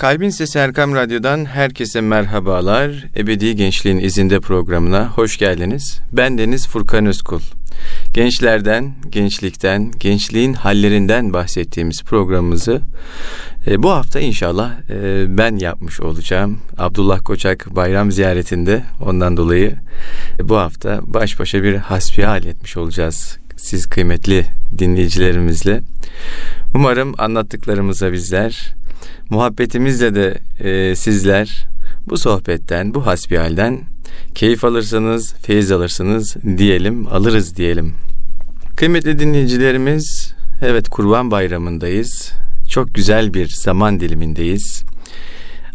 Kalbin Sesi Erkam Radyo'dan herkese merhabalar. Ebedi Gençliğin izinde programına hoş geldiniz. Ben Deniz Furkan Özkul. Gençlerden, gençlikten, gençliğin hallerinden bahsettiğimiz programımızı e, bu hafta inşallah e, ben yapmış olacağım. Abdullah Koçak bayram ziyaretinde ondan dolayı e, bu hafta baş başa bir hasbihal etmiş olacağız siz kıymetli dinleyicilerimizle. Umarım anlattıklarımıza bizler Muhabbetimizle de e, sizler bu sohbetten, bu hasbihalden keyif alırsınız, feyiz alırsınız diyelim, alırız diyelim. Kıymetli dinleyicilerimiz, evet Kurban Bayramı'ndayız. Çok güzel bir zaman dilimindeyiz.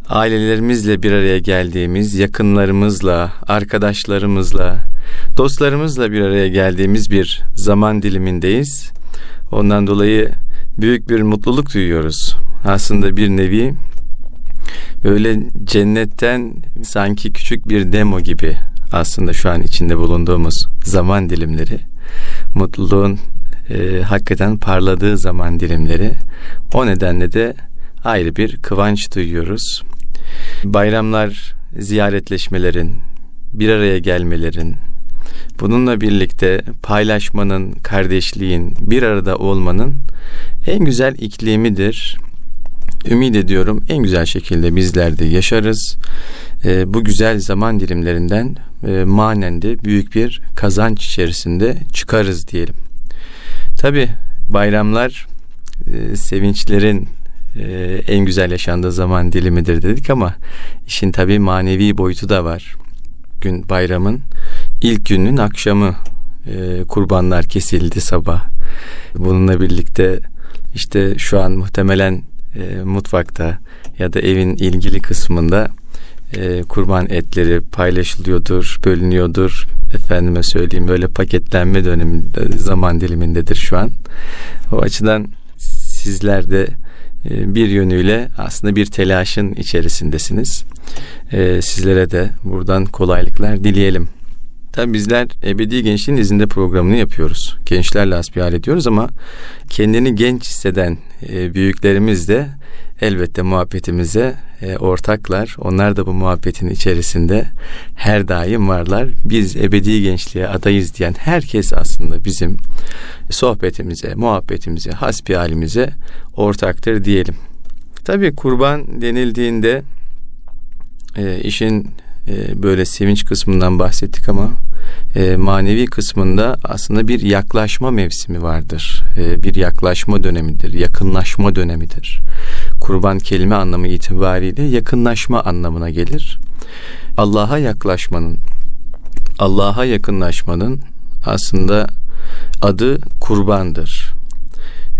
Ailelerimizle bir araya geldiğimiz, yakınlarımızla, arkadaşlarımızla, dostlarımızla bir araya geldiğimiz bir zaman dilimindeyiz. Ondan dolayı büyük bir mutluluk duyuyoruz. Aslında bir nevi böyle cennetten sanki küçük bir demo gibi aslında şu an içinde bulunduğumuz zaman dilimleri. Mutluluğun e, hakikaten parladığı zaman dilimleri. O nedenle de ayrı bir kıvanç duyuyoruz. Bayramlar ziyaretleşmelerin, bir araya gelmelerin, bununla birlikte paylaşmanın, kardeşliğin, bir arada olmanın en güzel iklimidir. Ümid ediyorum en güzel şekilde bizler de yaşarız. E, bu güzel zaman dilimlerinden e, manen de büyük bir kazanç içerisinde çıkarız diyelim. Tabi bayramlar e, sevinçlerin e, en güzel yaşandığı zaman dilimidir dedik ama işin tabi manevi boyutu da var. Gün bayramın ilk günün akşamı e, kurbanlar kesildi sabah. Bununla birlikte işte şu an muhtemelen e, mutfakta ya da evin ilgili kısmında e, kurban etleri paylaşılıyordur, bölünüyordur. Efendime söyleyeyim böyle paketlenme döneminde zaman dilimindedir şu an. O açıdan sizler de e, bir yönüyle aslında bir telaşın içerisindesiniz. E, sizlere de buradan kolaylıklar dileyelim. Tabi bizler Ebedi Gençliğin izinde programını yapıyoruz. Gençlerle asbihal ediyoruz ama kendini genç hisseden e, büyüklerimiz de elbette muhabbetimize e, ortaklar. Onlar da bu muhabbetin içerisinde her daim varlar. Biz ebedi gençliğe adayız diyen herkes aslında bizim sohbetimize, muhabbetimize, hasbihalimize ortaktır diyelim. Tabi kurban denildiğinde e, işin e, böyle sevinç kısmından bahsettik ama e, manevi kısmında aslında bir yaklaşma mevsimi vardır. E, bir yaklaşma dönemidir, yakınlaşma dönemidir. Kurban kelime anlamı itibariyle yakınlaşma anlamına gelir. Allah'a yaklaşmanın, Allah'a yakınlaşmanın aslında adı kurbandır.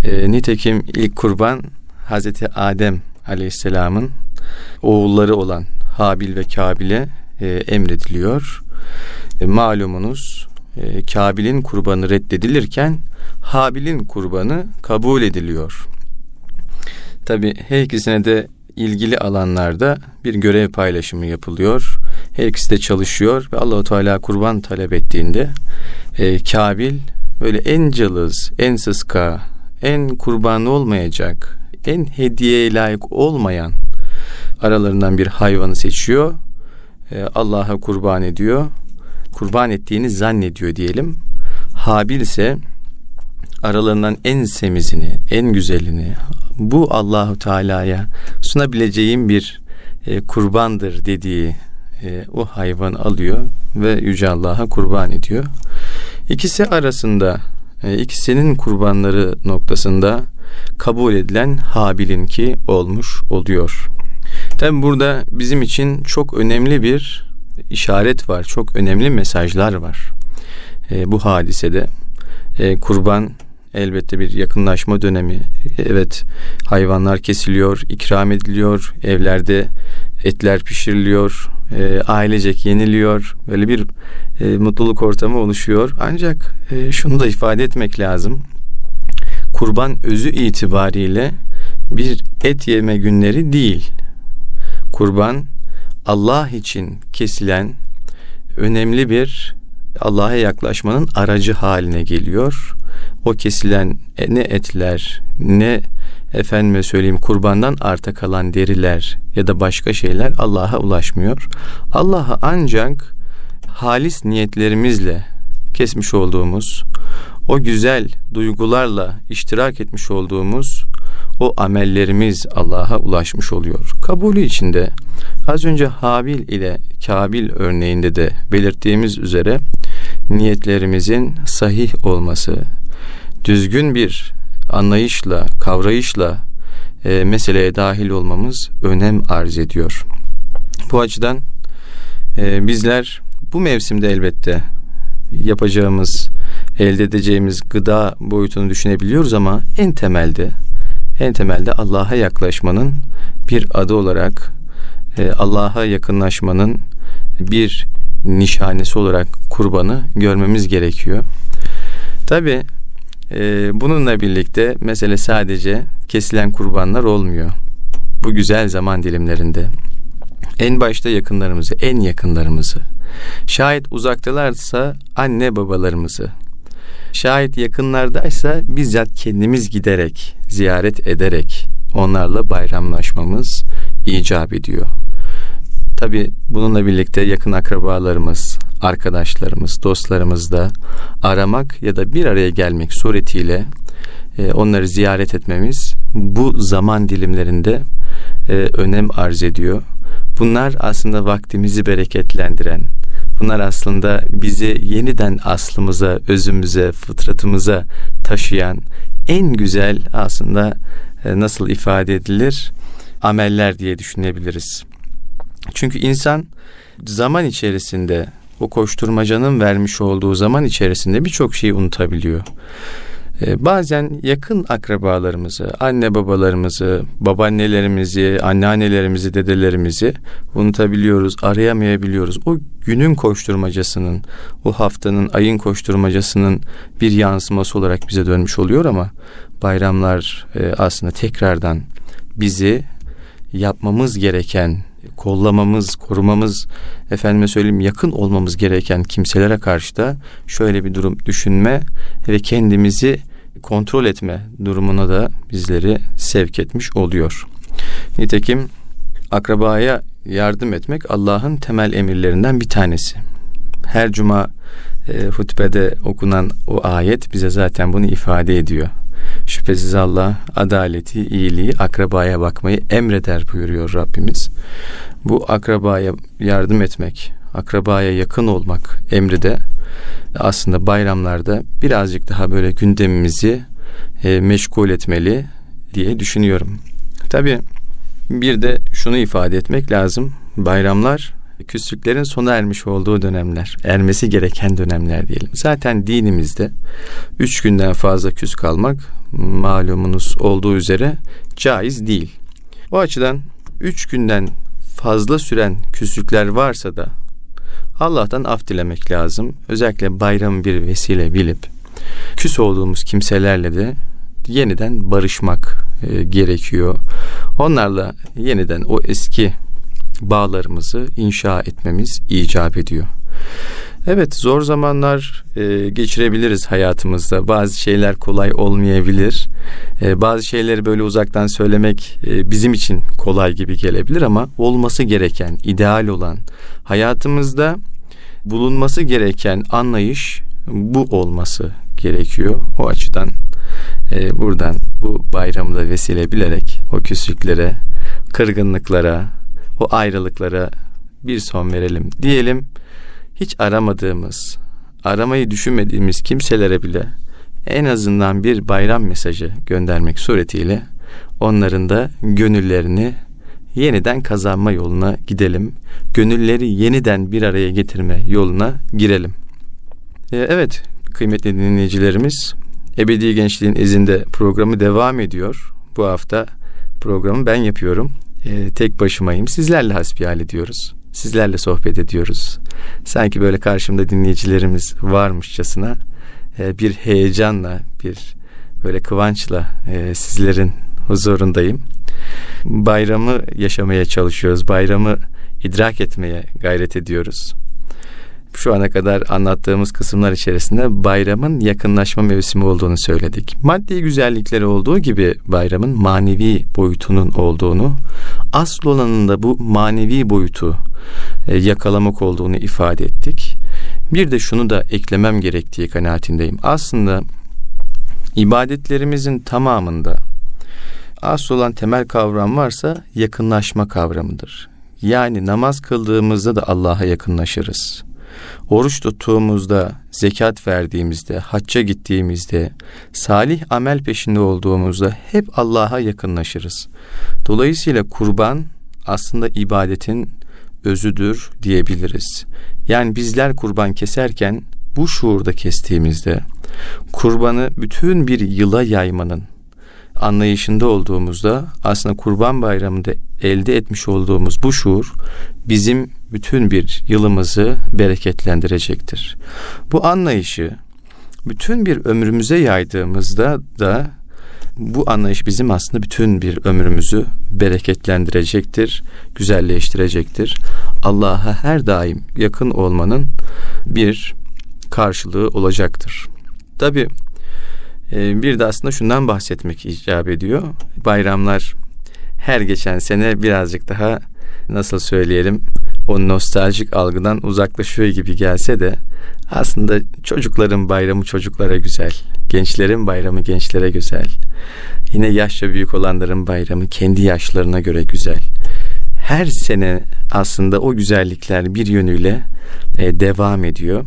E, nitekim ilk kurban Hazreti Adem Aleyhisselam'ın oğulları olan Habil ve Kabil'e e, emrediliyor. E, malumunuz e, Kabil'in kurbanı reddedilirken Habil'in kurbanı kabul ediliyor. Tabi her ikisine de ilgili alanlarda bir görev paylaşımı yapılıyor. Her ikisi de çalışıyor ve Allahu Teala kurban talep ettiğinde e, Kabil böyle en cılız, en sıska, en kurbanı olmayacak, en hediyeye layık olmayan aralarından bir hayvanı seçiyor. E, Allah'a kurban ediyor. Kurban ettiğini zannediyor diyelim. Habil ise aralarından en semizini, en güzelini bu Allahu Teala'ya sunabileceğim bir e, kurbandır dediği e, o hayvan alıyor ve yüce Allah'a kurban ediyor. İkisi arasında e, ikisinin kurbanları noktasında kabul edilen Habil'inki olmuş oluyor. Tabi burada bizim için çok önemli bir işaret var. Çok önemli mesajlar var. E, bu hadisede e, kurban elbette bir yakınlaşma dönemi. Evet hayvanlar kesiliyor, ikram ediliyor, evlerde etler pişiriliyor, e, ailecek yeniliyor. Böyle bir e, mutluluk ortamı oluşuyor. Ancak e, şunu da ifade etmek lazım. Kurban özü itibariyle bir et yeme günleri değil. Kurban Allah için kesilen önemli bir Allah'a yaklaşmanın aracı haline geliyor. O kesilen ne etler ne efendime söyleyeyim kurbandan arta kalan deriler ya da başka şeyler Allah'a ulaşmıyor. Allah'a ancak halis niyetlerimizle kesmiş olduğumuz o güzel duygularla iştirak etmiş olduğumuz o amellerimiz Allah'a ulaşmış oluyor. Kabulü içinde az önce Habil ile Kabil örneğinde de belirttiğimiz üzere niyetlerimizin sahih olması, düzgün bir anlayışla, kavrayışla e, meseleye dahil olmamız önem arz ediyor. Bu açıdan e, bizler bu mevsimde elbette yapacağımız, elde edeceğimiz gıda boyutunu düşünebiliyoruz ama en temelde en temelde Allah'a yaklaşmanın bir adı olarak e, Allah'a yakınlaşmanın bir nişanesi olarak kurbanı görmemiz gerekiyor. Tabi e, bununla birlikte mesele sadece kesilen kurbanlar olmuyor. Bu güzel zaman dilimlerinde en başta yakınlarımızı, en yakınlarımızı, şayet uzaktalarsa anne babalarımızı, şayet yakınlardaysa bizzat kendimiz giderek, ziyaret ederek onlarla bayramlaşmamız icap ediyor. Tabi bununla birlikte yakın akrabalarımız, arkadaşlarımız, dostlarımız da aramak ya da bir araya gelmek suretiyle e, onları ziyaret etmemiz bu zaman dilimlerinde e, önem arz ediyor. Bunlar aslında vaktimizi bereketlendiren, bunlar aslında bizi yeniden aslımıza, özümüze, fıtratımıza taşıyan en güzel aslında e, nasıl ifade edilir? Ameller diye düşünebiliriz. Çünkü insan zaman içerisinde o koşturmacanın vermiş olduğu zaman içerisinde birçok şeyi unutabiliyor. Ee, bazen yakın akrabalarımızı, anne babalarımızı, babaannelerimizi, anneannelerimizi, dedelerimizi unutabiliyoruz, arayamayabiliyoruz. O günün koşturmacasının, o haftanın, ayın koşturmacasının bir yansıması olarak bize dönmüş oluyor ama bayramlar e, aslında tekrardan bizi yapmamız gereken kollamamız, korumamız, efendime söyleyeyim yakın olmamız gereken kimselere karşı da şöyle bir durum düşünme ve kendimizi kontrol etme durumuna da bizleri sevk etmiş oluyor. Nitekim akrabaya yardım etmek Allah'ın temel emirlerinden bir tanesi. Her cuma e, hutbede okunan o ayet bize zaten bunu ifade ediyor. Şüphesiz Allah adaleti, iyiliği, akrabaya bakmayı emreder buyuruyor Rabbimiz. Bu akrabaya yardım etmek, akrabaya yakın olmak emri de aslında bayramlarda birazcık daha böyle gündemimizi e, meşgul etmeli diye düşünüyorum. Tabi bir de şunu ifade etmek lazım. Bayramlar küslüklerin sona ermiş olduğu dönemler, ermesi gereken dönemler diyelim. Zaten dinimizde üç günden fazla küs kalmak malumunuz olduğu üzere caiz değil. O açıdan üç günden fazla süren küslükler varsa da Allah'tan af dilemek lazım. Özellikle bayramı bir vesile bilip küs olduğumuz kimselerle de yeniden barışmak e, gerekiyor. Onlarla yeniden o eski bağlarımızı inşa etmemiz icap ediyor. Evet zor zamanlar e, geçirebiliriz hayatımızda. Bazı şeyler kolay olmayabilir. E, bazı şeyleri böyle uzaktan söylemek e, bizim için kolay gibi gelebilir ama olması gereken, ideal olan hayatımızda bulunması gereken anlayış bu olması gerekiyor. O açıdan e, buradan bu bayramı da vesile bilerek o küslüklere, kırgınlıklara, o ayrılıklara bir son verelim diyelim. Hiç aramadığımız, aramayı düşünmediğimiz kimselere bile en azından bir bayram mesajı göndermek suretiyle onların da gönüllerini yeniden kazanma yoluna gidelim. Gönülleri yeniden bir araya getirme yoluna girelim. Ee, evet kıymetli dinleyicilerimiz Ebedi Gençliğin izinde programı devam ediyor. Bu hafta programı ben yapıyorum. Ee, tek başımayım. Sizlerle hasbihal ediyoruz. Sizlerle sohbet ediyoruz. Sanki böyle karşımda dinleyicilerimiz varmışçasına e, bir heyecanla, bir böyle kıvançla e, sizlerin huzurundayım. Bayramı yaşamaya çalışıyoruz. Bayramı idrak etmeye gayret ediyoruz. Şu ana kadar anlattığımız kısımlar içerisinde bayramın yakınlaşma mevsimi olduğunu söyledik. Maddi güzellikleri olduğu gibi bayramın manevi boyutunun olduğunu, asıl olanın da bu manevi boyutu e, yakalamak olduğunu ifade ettik. Bir de şunu da eklemem gerektiği kanaatindeyim. Aslında ibadetlerimizin tamamında asıl olan temel kavram varsa yakınlaşma kavramıdır. Yani namaz kıldığımızda da Allah'a yakınlaşırız. Oruç tuttuğumuzda, zekat verdiğimizde, hacca gittiğimizde, salih amel peşinde olduğumuzda hep Allah'a yakınlaşırız. Dolayısıyla kurban aslında ibadetin özüdür diyebiliriz. Yani bizler kurban keserken bu şuurda kestiğimizde kurbanı bütün bir yıla yaymanın anlayışında olduğumuzda aslında Kurban Bayramı'nda elde etmiş olduğumuz bu şuur bizim bütün bir yılımızı bereketlendirecektir. Bu anlayışı bütün bir ömrümüze yaydığımızda da bu anlayış bizim aslında bütün bir ömrümüzü bereketlendirecektir, güzelleştirecektir. Allah'a her daim yakın olmanın bir karşılığı olacaktır. Tabi e, bir de aslında şundan bahsetmek icap ediyor. Bayramlar her geçen sene birazcık daha nasıl söyleyelim o nostaljik algıdan uzaklaşıyor gibi gelse de aslında çocukların bayramı çocuklara güzel. Gençlerin bayramı gençlere güzel. Yine yaşça büyük olanların bayramı kendi yaşlarına göre güzel. Her sene aslında o güzellikler bir yönüyle e, devam ediyor.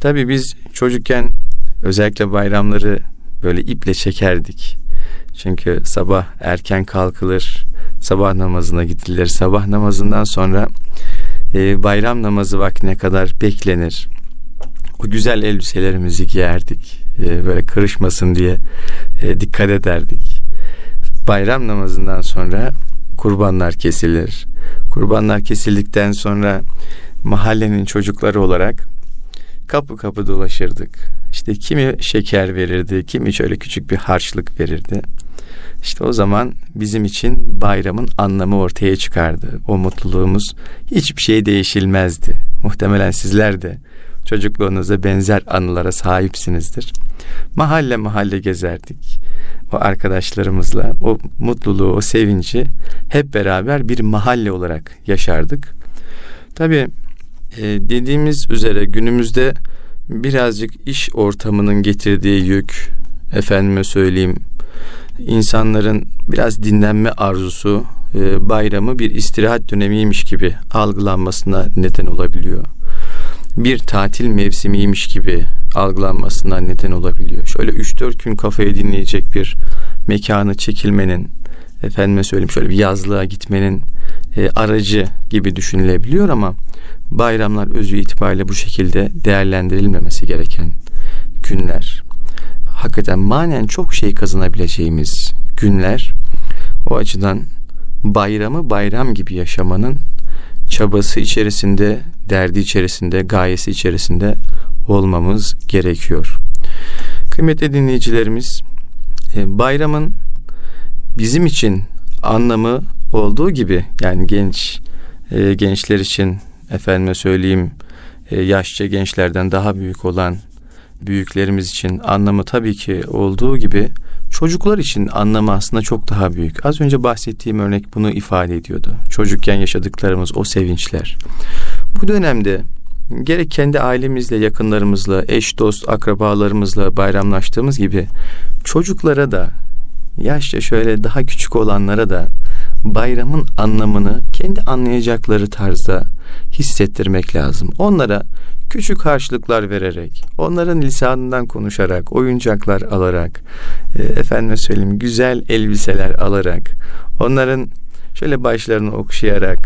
Tabii biz çocukken özellikle bayramları böyle iple çekerdik. Çünkü sabah erken kalkılır, sabah namazına gidilir. Sabah namazından sonra e, bayram namazı vaktine kadar beklenir. O güzel elbiselerimizi giyerdik. E, böyle kırışmasın diye e, dikkat ederdik. Bayram namazından sonra kurbanlar kesilir. Kurbanlar kesildikten sonra mahallenin çocukları olarak kapı kapı dolaşırdık. İşte kimi şeker verirdi, kimi şöyle küçük bir harçlık verirdi. İşte o zaman bizim için bayramın anlamı ortaya çıkardı. O mutluluğumuz hiçbir şey değişilmezdi. Muhtemelen sizler de çocukluğunuzda benzer anılara sahipsinizdir. Mahalle mahalle gezerdik. O arkadaşlarımızla o mutluluğu, o sevinci hep beraber bir mahalle olarak yaşardık. Tabii e, dediğimiz üzere günümüzde birazcık iş ortamının getirdiği yük, efendime söyleyeyim, insanların biraz dinlenme arzusu e, bayramı bir istirahat dönemiymiş gibi algılanmasına neden olabiliyor. Bir tatil mevsimiymiş gibi algılanmasına neden olabiliyor. Şöyle 3-4 gün kafaya dinleyecek bir mekanı çekilmenin, efendime söyleyeyim şöyle bir yazlığa gitmenin e, aracı gibi düşünülebiliyor ama bayramlar özü itibariyle bu şekilde değerlendirilmemesi gereken günler. Hakikaten manen çok şey kazanabileceğimiz günler. O açıdan bayramı bayram gibi yaşamanın çabası içerisinde, derdi içerisinde, gayesi içerisinde olmamız gerekiyor. Kıymetli dinleyicilerimiz, e, bayramın bizim için anlamı olduğu gibi yani genç e, gençler için efendime söyleyeyim e, yaşça gençlerden daha büyük olan büyüklerimiz için anlamı tabii ki olduğu gibi çocuklar için anlamı aslında çok daha büyük. Az önce bahsettiğim örnek bunu ifade ediyordu. Çocukken yaşadıklarımız o sevinçler. Bu dönemde gerek kendi ailemizle, yakınlarımızla, eş, dost, akrabalarımızla bayramlaştığımız gibi çocuklara da yaşça şöyle daha küçük olanlara da bayramın anlamını kendi anlayacakları tarzda hissettirmek lazım. Onlara küçük harçlıklar vererek, onların lisanından konuşarak, oyuncaklar alarak, e, efendime söyleyeyim güzel elbiseler alarak, onların şöyle başlarını okşayarak,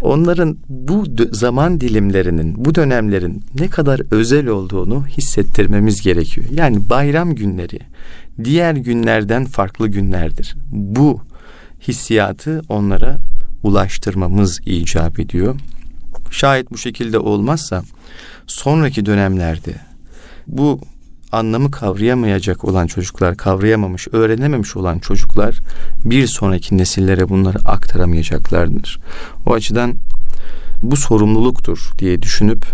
onların bu zaman dilimlerinin, bu dönemlerin ne kadar özel olduğunu hissettirmemiz gerekiyor. Yani bayram günleri diğer günlerden farklı günlerdir. Bu hissiyatı onlara ulaştırmamız icap ediyor. Şayet bu şekilde olmazsa sonraki dönemlerde bu anlamı kavrayamayacak olan çocuklar, kavrayamamış, öğrenememiş olan çocuklar bir sonraki nesillere bunları aktaramayacaklardır. O açıdan bu sorumluluktur diye düşünüp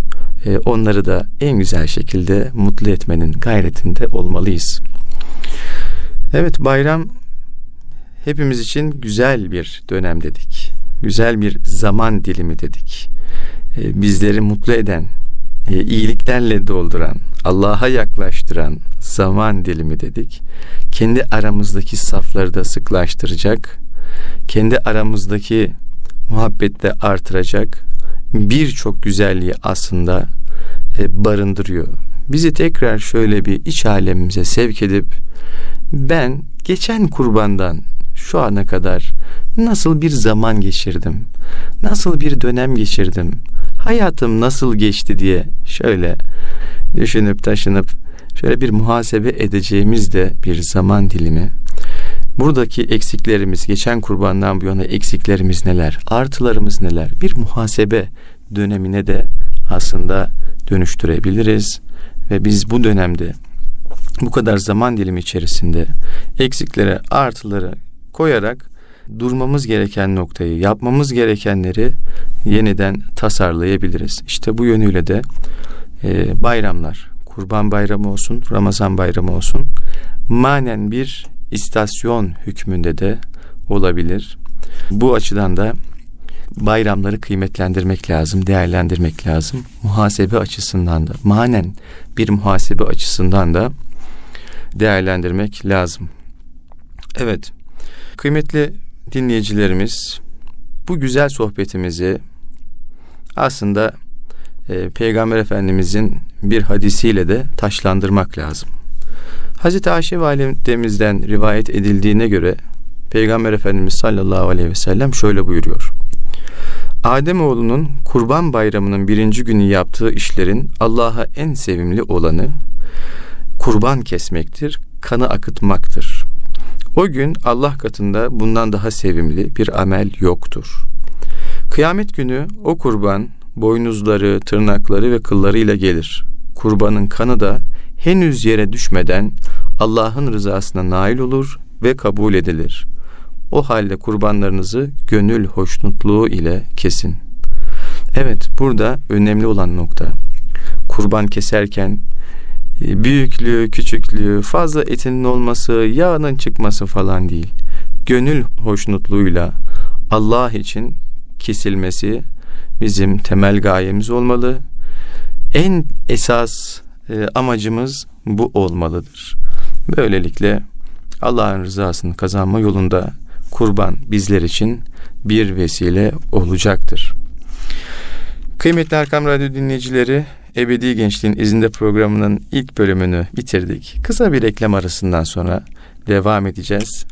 e, onları da en güzel şekilde mutlu etmenin gayretinde olmalıyız. Evet bayram hepimiz için güzel bir dönem dedik. Güzel bir zaman dilimi dedik. E, bizleri mutlu eden, e, iyiliklerle dolduran, Allah'a yaklaştıran zaman dilimi dedik. Kendi aramızdaki safları da sıklaştıracak, kendi aramızdaki muhabbette artıracak birçok güzelliği aslında e, barındırıyor. Bizi tekrar şöyle bir iç alemimize sevk edip ben geçen kurbandan şu ana kadar nasıl bir zaman geçirdim? Nasıl bir dönem geçirdim? Hayatım nasıl geçti diye şöyle düşünüp taşınıp şöyle bir muhasebe edeceğimiz de bir zaman dilimi. Buradaki eksiklerimiz, geçen kurbandan bu yana eksiklerimiz neler, artılarımız neler? Bir muhasebe dönemine de aslında dönüştürebiliriz ve biz bu dönemde bu kadar zaman dilimi içerisinde eksiklere, artıları koyarak durmamız gereken noktayı, yapmamız gerekenleri yeniden tasarlayabiliriz. İşte bu yönüyle de e, bayramlar, Kurban Bayramı olsun, Ramazan Bayramı olsun, manen bir istasyon hükmünde de olabilir. Bu açıdan da bayramları kıymetlendirmek lazım, değerlendirmek lazım. Muhasebe açısından da, manen bir muhasebe açısından da değerlendirmek lazım. Evet, kıymetli dinleyicilerimiz, bu güzel sohbetimizi aslında e, Peygamber Efendimizin bir hadisiyle de taşlandırmak lazım. Hazreti Ayşe validemizden rivayet edildiğine göre Peygamber Efendimiz sallallahu aleyhi ve sellem şöyle buyuruyor. Ademoğlunun kurban bayramının birinci günü yaptığı işlerin Allah'a en sevimli olanı kurban kesmektir, kanı akıtmaktır. O gün Allah katında bundan daha sevimli bir amel yoktur. Kıyamet günü o kurban boynuzları, tırnakları ve kıllarıyla gelir. Kurbanın kanı da henüz yere düşmeden Allah'ın rızasına nail olur ve kabul edilir. O halde kurbanlarınızı gönül hoşnutluğu ile kesin. Evet burada önemli olan nokta kurban keserken büyüklüğü, küçüklüğü, fazla etinin olması, yağının çıkması falan değil. Gönül hoşnutluğuyla Allah için kesilmesi bizim temel gayemiz olmalı. En esas e, amacımız bu olmalıdır. Böylelikle Allah'ın rızasını kazanma yolunda kurban bizler için bir vesile olacaktır. Kıymetli Erkam Radyo dinleyicileri, Ebedi Gençliğin izinde programının ilk bölümünü bitirdik. Kısa bir reklam arasından sonra devam edeceğiz.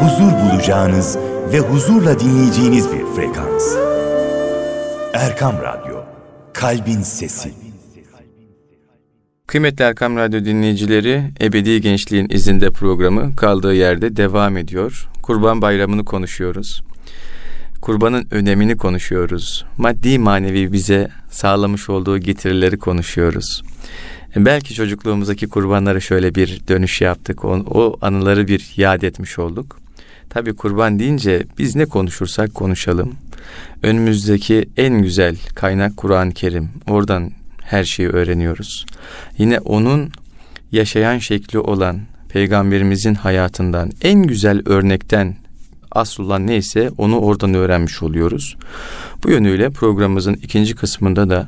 Huzur bulacağınız ve huzurla dinleyeceğiniz bir frekans. Erkam Radyo, Kalbin Sesi. Kıymetli Erkam Radyo dinleyicileri, Ebedi Gençliğin izinde programı kaldığı yerde devam ediyor. Kurban Bayramı'nı konuşuyoruz. Kurbanın önemini konuşuyoruz. Maddi manevi bize sağlamış olduğu getirileri konuşuyoruz. E, belki çocukluğumuzdaki kurbanlara şöyle bir dönüş yaptık. O, o anıları bir yad etmiş olduk. Tabi kurban deyince biz ne konuşursak konuşalım. Önümüzdeki en güzel kaynak Kur'an-ı Kerim. Oradan her şeyi öğreniyoruz. Yine onun yaşayan şekli olan peygamberimizin hayatından en güzel örnekten asıl neyse onu oradan öğrenmiş oluyoruz. Bu yönüyle programımızın ikinci kısmında da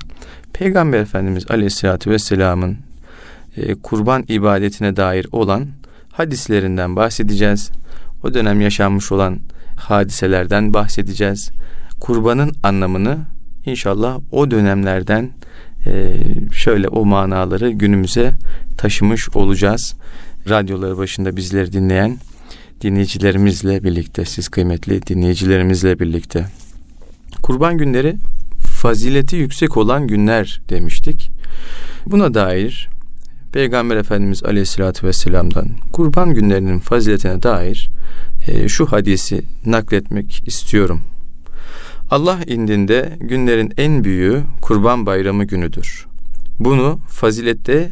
Peygamber Efendimiz Aleyhisselatü Vesselam'ın e, kurban ibadetine dair olan hadislerinden bahsedeceğiz. O dönem yaşanmış olan hadiselerden bahsedeceğiz. Kurbanın anlamını inşallah o dönemlerden e, şöyle o manaları günümüze taşımış olacağız. Radyoları başında bizleri dinleyen dinleyicilerimizle birlikte, siz kıymetli dinleyicilerimizle birlikte. Kurban günleri fazileti yüksek olan günler demiştik. Buna dair Peygamber Efendimiz Aleyhisselatü Vesselam'dan kurban günlerinin faziletine dair e, şu hadisi nakletmek istiyorum. Allah indinde günlerin en büyüğü kurban bayramı günüdür. Bunu fazilette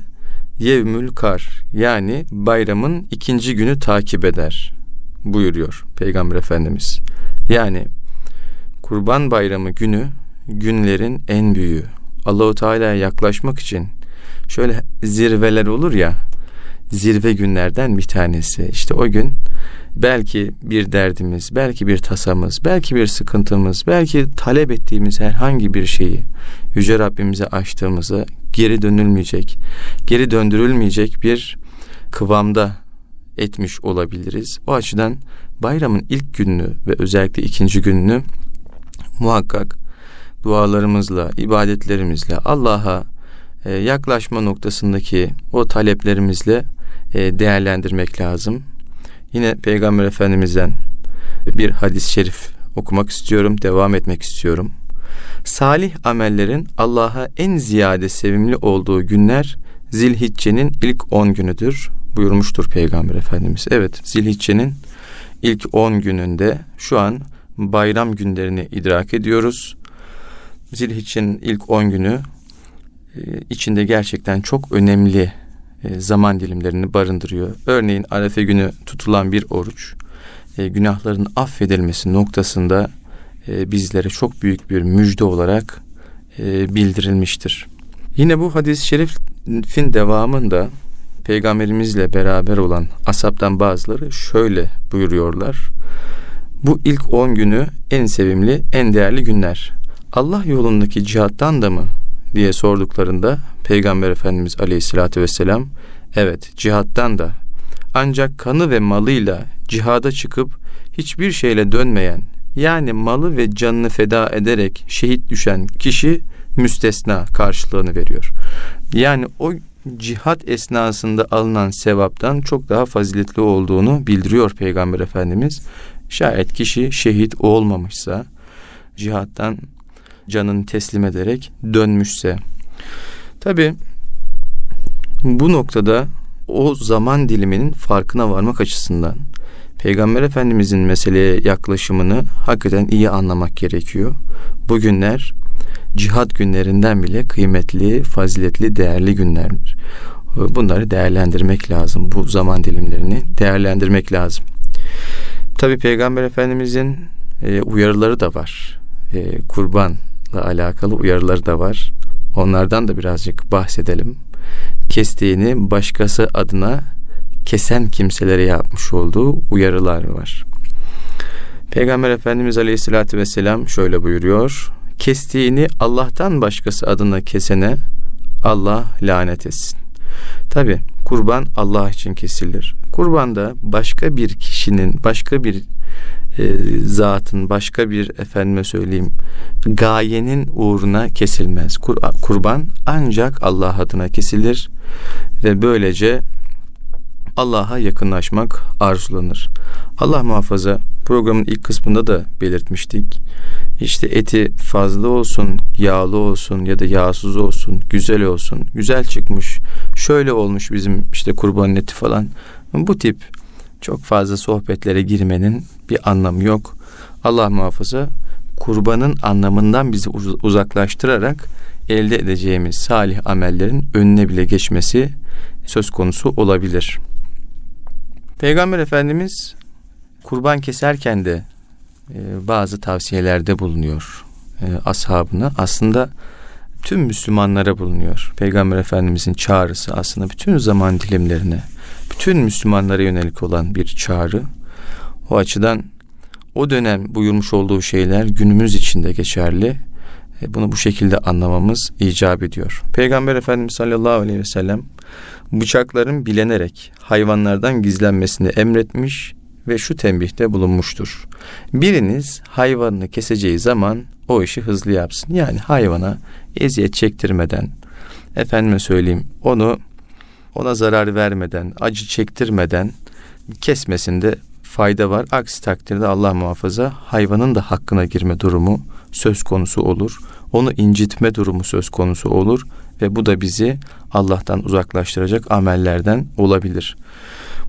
yevmül kar yani bayramın ikinci günü takip eder buyuruyor Peygamber Efendimiz. Yani Kurban Bayramı günü günlerin en büyüğü. Allahu Teala'ya yaklaşmak için şöyle zirveler olur ya zirve günlerden bir tanesi. İşte o gün belki bir derdimiz, belki bir tasamız, belki bir sıkıntımız, belki talep ettiğimiz herhangi bir şeyi Yüce Rabbimize açtığımızda geri dönülmeyecek, geri döndürülmeyecek bir kıvamda etmiş olabiliriz. O açıdan bayramın ilk gününü ve özellikle ikinci gününü muhakkak dualarımızla, ibadetlerimizle Allah'a e, yaklaşma noktasındaki o taleplerimizle e, değerlendirmek lazım. Yine Peygamber Efendimiz'den bir hadis-i şerif okumak istiyorum, devam etmek istiyorum. Salih amellerin Allah'a en ziyade sevimli olduğu günler Zilhicce'nin ilk 10 günüdür buyurmuştur Peygamber Efendimiz. Evet Zilhicce'nin ilk 10 gününde şu an bayram günlerini idrak ediyoruz. Zilhicce'nin ilk 10 günü e, içinde gerçekten çok önemli e, zaman dilimlerini barındırıyor. Örneğin Arefe günü tutulan bir oruç e, günahların affedilmesi noktasında bizlere çok büyük bir müjde olarak bildirilmiştir. Yine bu hadis-i şerifin devamında peygamberimizle beraber olan asaptan bazıları şöyle buyuruyorlar. Bu ilk on günü en sevimli, en değerli günler. Allah yolundaki cihattan da mı diye sorduklarında Peygamber Efendimiz Aleyhisselatü Vesselam evet cihattan da ancak kanı ve malıyla cihada çıkıp hiçbir şeyle dönmeyen yani malı ve canını feda ederek şehit düşen kişi müstesna karşılığını veriyor. Yani o cihat esnasında alınan sevaptan çok daha faziletli olduğunu bildiriyor Peygamber Efendimiz. Şayet kişi şehit olmamışsa cihattan canını teslim ederek dönmüşse. Tabi bu noktada o zaman diliminin farkına varmak açısından Peygamber Efendimizin meseleye yaklaşımını hakikaten iyi anlamak gerekiyor. Bugünler cihat günlerinden bile kıymetli, faziletli, değerli günlerdir. Bunları değerlendirmek lazım. Bu zaman dilimlerini değerlendirmek lazım. Tabi Peygamber Efendimizin e, uyarıları da var. E, kurbanla alakalı uyarıları da var. Onlardan da birazcık bahsedelim. Kestiğini başkası adına kesen kimselere yapmış olduğu uyarılar var. Peygamber Efendimiz Aleyhisselatü Vesselam şöyle buyuruyor kestiğini Allah'tan başkası adına kesene Allah lanet etsin. Tabi kurban Allah için kesilir. Kurban da başka bir kişinin, başka bir e, zatın, başka bir efendime söyleyeyim gayenin uğruna kesilmez. Kur, kurban ancak Allah adına kesilir ve böylece Allah'a yakınlaşmak arzulanır. Allah muhafaza programın ilk kısmında da belirtmiştik. İşte eti fazla olsun, yağlı olsun ya da yağsız olsun, güzel olsun, güzel çıkmış, şöyle olmuş bizim işte kurban eti falan. Bu tip çok fazla sohbetlere girmenin bir anlamı yok. Allah muhafaza kurbanın anlamından bizi uzaklaştırarak elde edeceğimiz salih amellerin önüne bile geçmesi söz konusu olabilir. Peygamber Efendimiz kurban keserken de e, bazı tavsiyelerde bulunuyor e, ashabına. Aslında tüm Müslümanlara bulunuyor. Peygamber Efendimizin çağrısı aslında bütün zaman dilimlerine, bütün Müslümanlara yönelik olan bir çağrı. O açıdan o dönem buyurmuş olduğu şeyler günümüz içinde geçerli. E, bunu bu şekilde anlamamız icap ediyor. Peygamber Efendimiz sallallahu aleyhi ve sellem bıçakların bilenerek hayvanlardan gizlenmesini emretmiş ve şu tembihte bulunmuştur. Biriniz hayvanını keseceği zaman o işi hızlı yapsın. Yani hayvana eziyet çektirmeden, efendime söyleyeyim onu ona zarar vermeden, acı çektirmeden kesmesinde fayda var. Aksi takdirde Allah muhafaza hayvanın da hakkına girme durumu söz konusu olur. Onu incitme durumu söz konusu olur ve bu da bizi Allah'tan uzaklaştıracak amellerden olabilir.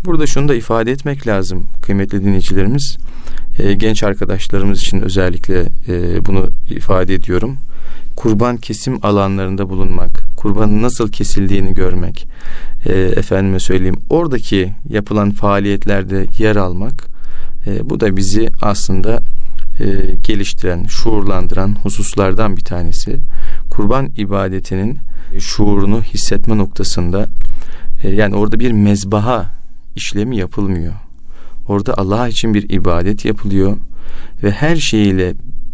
Burada şunu da ifade etmek lazım kıymetli dinleyicilerimiz. E, genç arkadaşlarımız için özellikle e, bunu ifade ediyorum. Kurban kesim alanlarında bulunmak, kurbanın nasıl kesildiğini görmek, e, efendime söyleyeyim oradaki yapılan faaliyetlerde yer almak, e, bu da bizi aslında e, geliştiren, şuurlandıran hususlardan bir tanesi kurban ibadetinin şuurunu hissetme noktasında e, yani orada bir mezbaha işlemi yapılmıyor. Orada Allah için bir ibadet yapılıyor ve her şeyiyle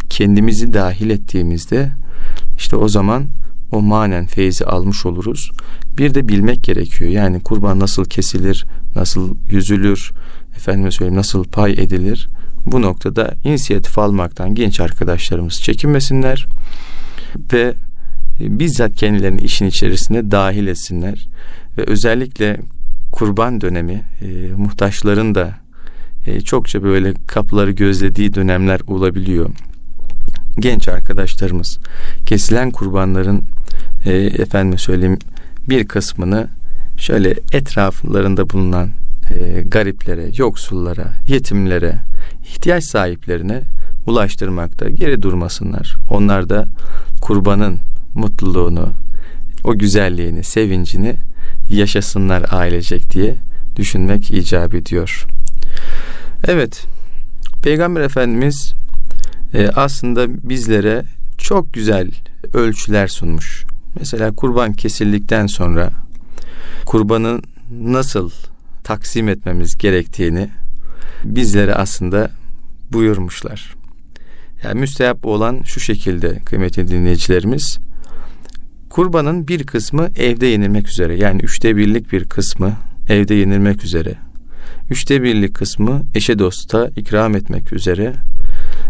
kendimizi dahil ettiğimizde işte o zaman o manen feyzi almış oluruz. Bir de bilmek gerekiyor. Yani kurban nasıl kesilir, nasıl yüzülür, efendime söyleyeyim nasıl pay edilir. Bu noktada inisiyatif almaktan genç arkadaşlarımız çekinmesinler ve e, bizzat kendilerini işin içerisine dahil etsinler ve özellikle kurban dönemi e, muhtaçların da e, çokça böyle kapıları gözlediği dönemler olabiliyor. Genç arkadaşlarımız kesilen kurbanların e, efendime söyleyeyim bir kısmını şöyle etraflarında bulunan e, gariplere, yoksullara, yetimlere, ihtiyaç sahiplerine ulaştırmakta geri durmasınlar. Onlar da kurbanın mutluluğunu, o güzelliğini, sevincini yaşasınlar ailecek diye düşünmek icap ediyor. Evet, Peygamber Efendimiz e, aslında bizlere çok güzel ölçüler sunmuş. Mesela kurban kesildikten sonra kurbanı nasıl taksim etmemiz gerektiğini bizlere aslında buyurmuşlar. Yani müstehap olan şu şekilde kıymetli dinleyicilerimiz kurbanın bir kısmı evde yenilmek üzere yani üçte birlik bir kısmı evde yenilmek üzere üçte birlik kısmı eşe dosta ikram etmek üzere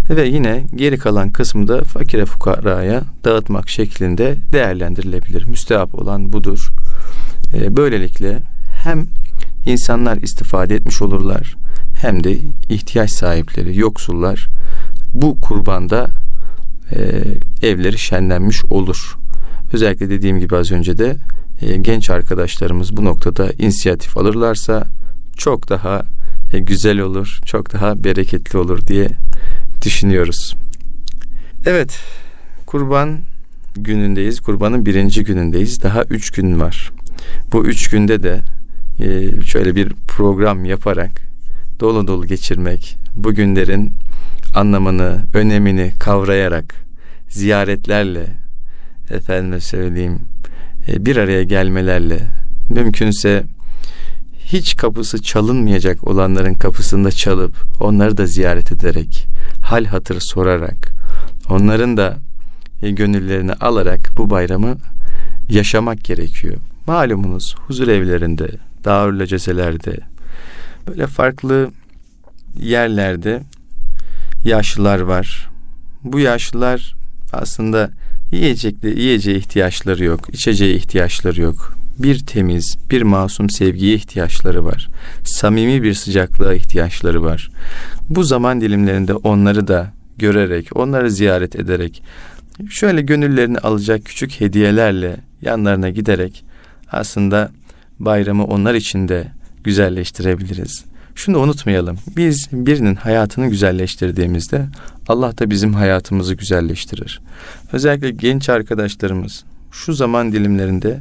ve yine geri kalan kısmı da fakire fukaraya dağıtmak şeklinde değerlendirilebilir. Müstehap olan budur. Ee, böylelikle hem insanlar istifade etmiş olurlar hem de ihtiyaç sahipleri, yoksullar bu kurbanda e, evleri şenlenmiş olur. Özellikle dediğim gibi az önce de e, genç arkadaşlarımız bu noktada inisiyatif alırlarsa çok daha e, güzel olur, çok daha bereketli olur diye düşünüyoruz. Evet, kurban günündeyiz. Kurbanın birinci günündeyiz. Daha üç gün var. Bu üç günde de e, şöyle bir program yaparak dolu dolu geçirmek, bu günlerin anlamını, önemini kavrayarak ziyaretlerle efendime söyleyeyim e, bir araya gelmelerle mümkünse hiç kapısı çalınmayacak olanların kapısında çalıp onları da ziyaret ederek hal hatır sorarak onların da e, gönüllerini alarak bu bayramı yaşamak gerekiyor. Malumunuz huzur evlerinde, dağırlı ceselerde böyle farklı yerlerde yaşlılar var. Bu yaşlılar aslında yiyecekli yiyeceğe ihtiyaçları yok, içeceğe ihtiyaçları yok. Bir temiz, bir masum sevgiye ihtiyaçları var. Samimi bir sıcaklığa ihtiyaçları var. Bu zaman dilimlerinde onları da görerek, onları ziyaret ederek, şöyle gönüllerini alacak küçük hediyelerle yanlarına giderek aslında bayramı onlar için de güzelleştirebiliriz. Şunu unutmayalım. Biz birinin hayatını güzelleştirdiğimizde Allah da bizim hayatımızı güzelleştirir. Özellikle genç arkadaşlarımız şu zaman dilimlerinde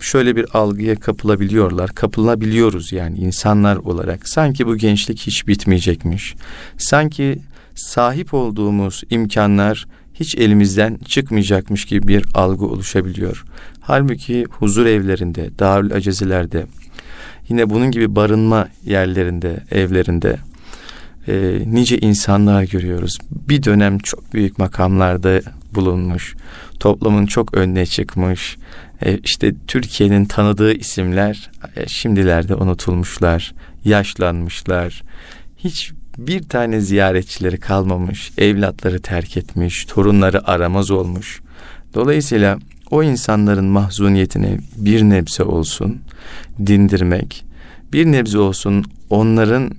şöyle bir algıya kapılabiliyorlar. Kapılabiliyoruz yani insanlar olarak. Sanki bu gençlik hiç bitmeyecekmiş. Sanki sahip olduğumuz imkanlar hiç elimizden çıkmayacakmış gibi bir algı oluşabiliyor. Halbuki huzur evlerinde, darül acezilerde, yine bunun gibi barınma yerlerinde, evlerinde e, nice insanlar görüyoruz. Bir dönem çok büyük makamlarda bulunmuş, toplumun çok önüne çıkmış. E, işte Türkiye'nin tanıdığı isimler e, şimdilerde unutulmuşlar, yaşlanmışlar. Hiç bir tane ziyaretçileri kalmamış, evlatları terk etmiş, torunları aramaz olmuş. Dolayısıyla o insanların mahzuniyetini bir nebze olsun dindirmek, bir nebze olsun onların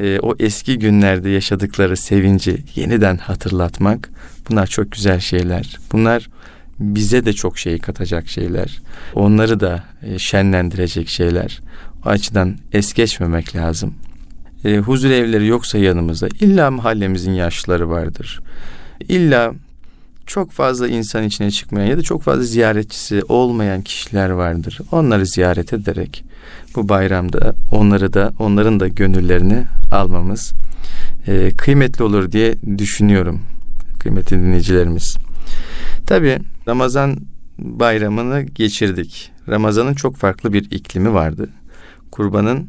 e, o eski günlerde yaşadıkları sevinci yeniden hatırlatmak bunlar çok güzel şeyler. Bunlar bize de çok şey katacak şeyler. Onları da e, şenlendirecek şeyler. O açıdan es geçmemek lazım. E, huzur evleri yoksa yanımızda illa mahallemizin yaşlıları vardır. İlla çok fazla insan içine çıkmayan ya da çok fazla ziyaretçisi olmayan kişiler vardır. Onları ziyaret ederek bu bayramda onları da onların da gönüllerini almamız e, kıymetli olur diye düşünüyorum kıymetli dinleyicilerimiz. Tabi Ramazan bayramını geçirdik. Ramazan'ın çok farklı bir iklimi vardı. Kurbanın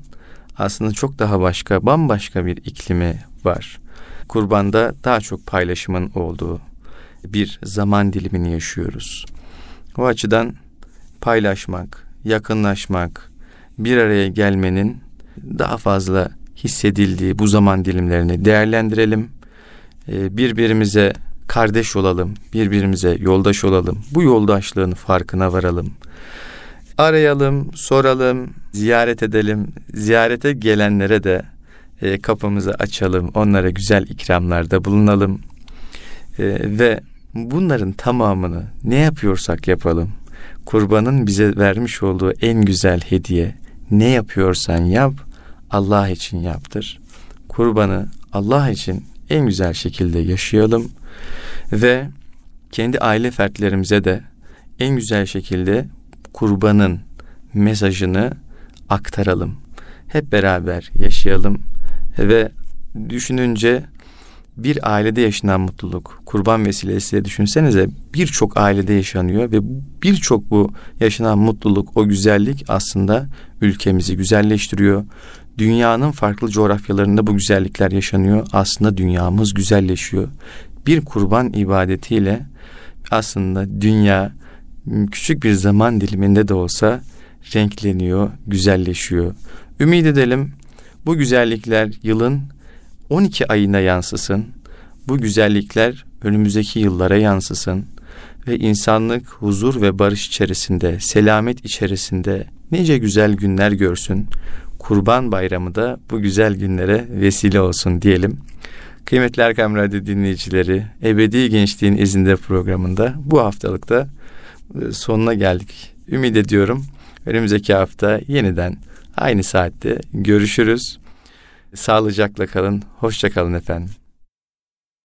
aslında çok daha başka, bambaşka bir iklimi var. Kurbanda daha çok paylaşımın olduğu bir zaman dilimini yaşıyoruz. O açıdan paylaşmak, yakınlaşmak, bir araya gelmenin daha fazla hissedildiği bu zaman dilimlerini değerlendirelim. Ee, birbirimize kardeş olalım, birbirimize yoldaş olalım. Bu yoldaşlığın farkına varalım. Arayalım, soralım, ziyaret edelim. Ziyarete gelenlere de e, kapımızı açalım. Onlara güzel ikramlarda bulunalım. E, ve bunların tamamını ne yapıyorsak yapalım. Kurbanın bize vermiş olduğu en güzel hediye ne yapıyorsan yap Allah için yaptır. Kurbanı Allah için en güzel şekilde yaşayalım ve kendi aile fertlerimize de en güzel şekilde kurbanın mesajını aktaralım. Hep beraber yaşayalım ve düşününce bir ailede yaşanan mutluluk, kurban vesilesiyle düşünsenize birçok ailede yaşanıyor ve birçok bu yaşanan mutluluk, o güzellik aslında ülkemizi güzelleştiriyor. Dünyanın farklı coğrafyalarında bu güzellikler yaşanıyor. Aslında dünyamız güzelleşiyor. Bir kurban ibadetiyle aslında dünya küçük bir zaman diliminde de olsa renkleniyor, güzelleşiyor. Ümit edelim bu güzellikler yılın 12 ayına yansısın. Bu güzellikler önümüzdeki yıllara yansısın ve insanlık huzur ve barış içerisinde, selamet içerisinde nice güzel günler görsün. Kurban Bayramı da bu güzel günlere vesile olsun diyelim. Kıymetli Erkam Radyo dinleyicileri, Ebedi Gençliğin izinde programında bu haftalıkta e, sonuna geldik. Ümit ediyorum önümüzdeki hafta yeniden aynı saatte görüşürüz. Sağlıcakla kalın, hoşça kalın efendim.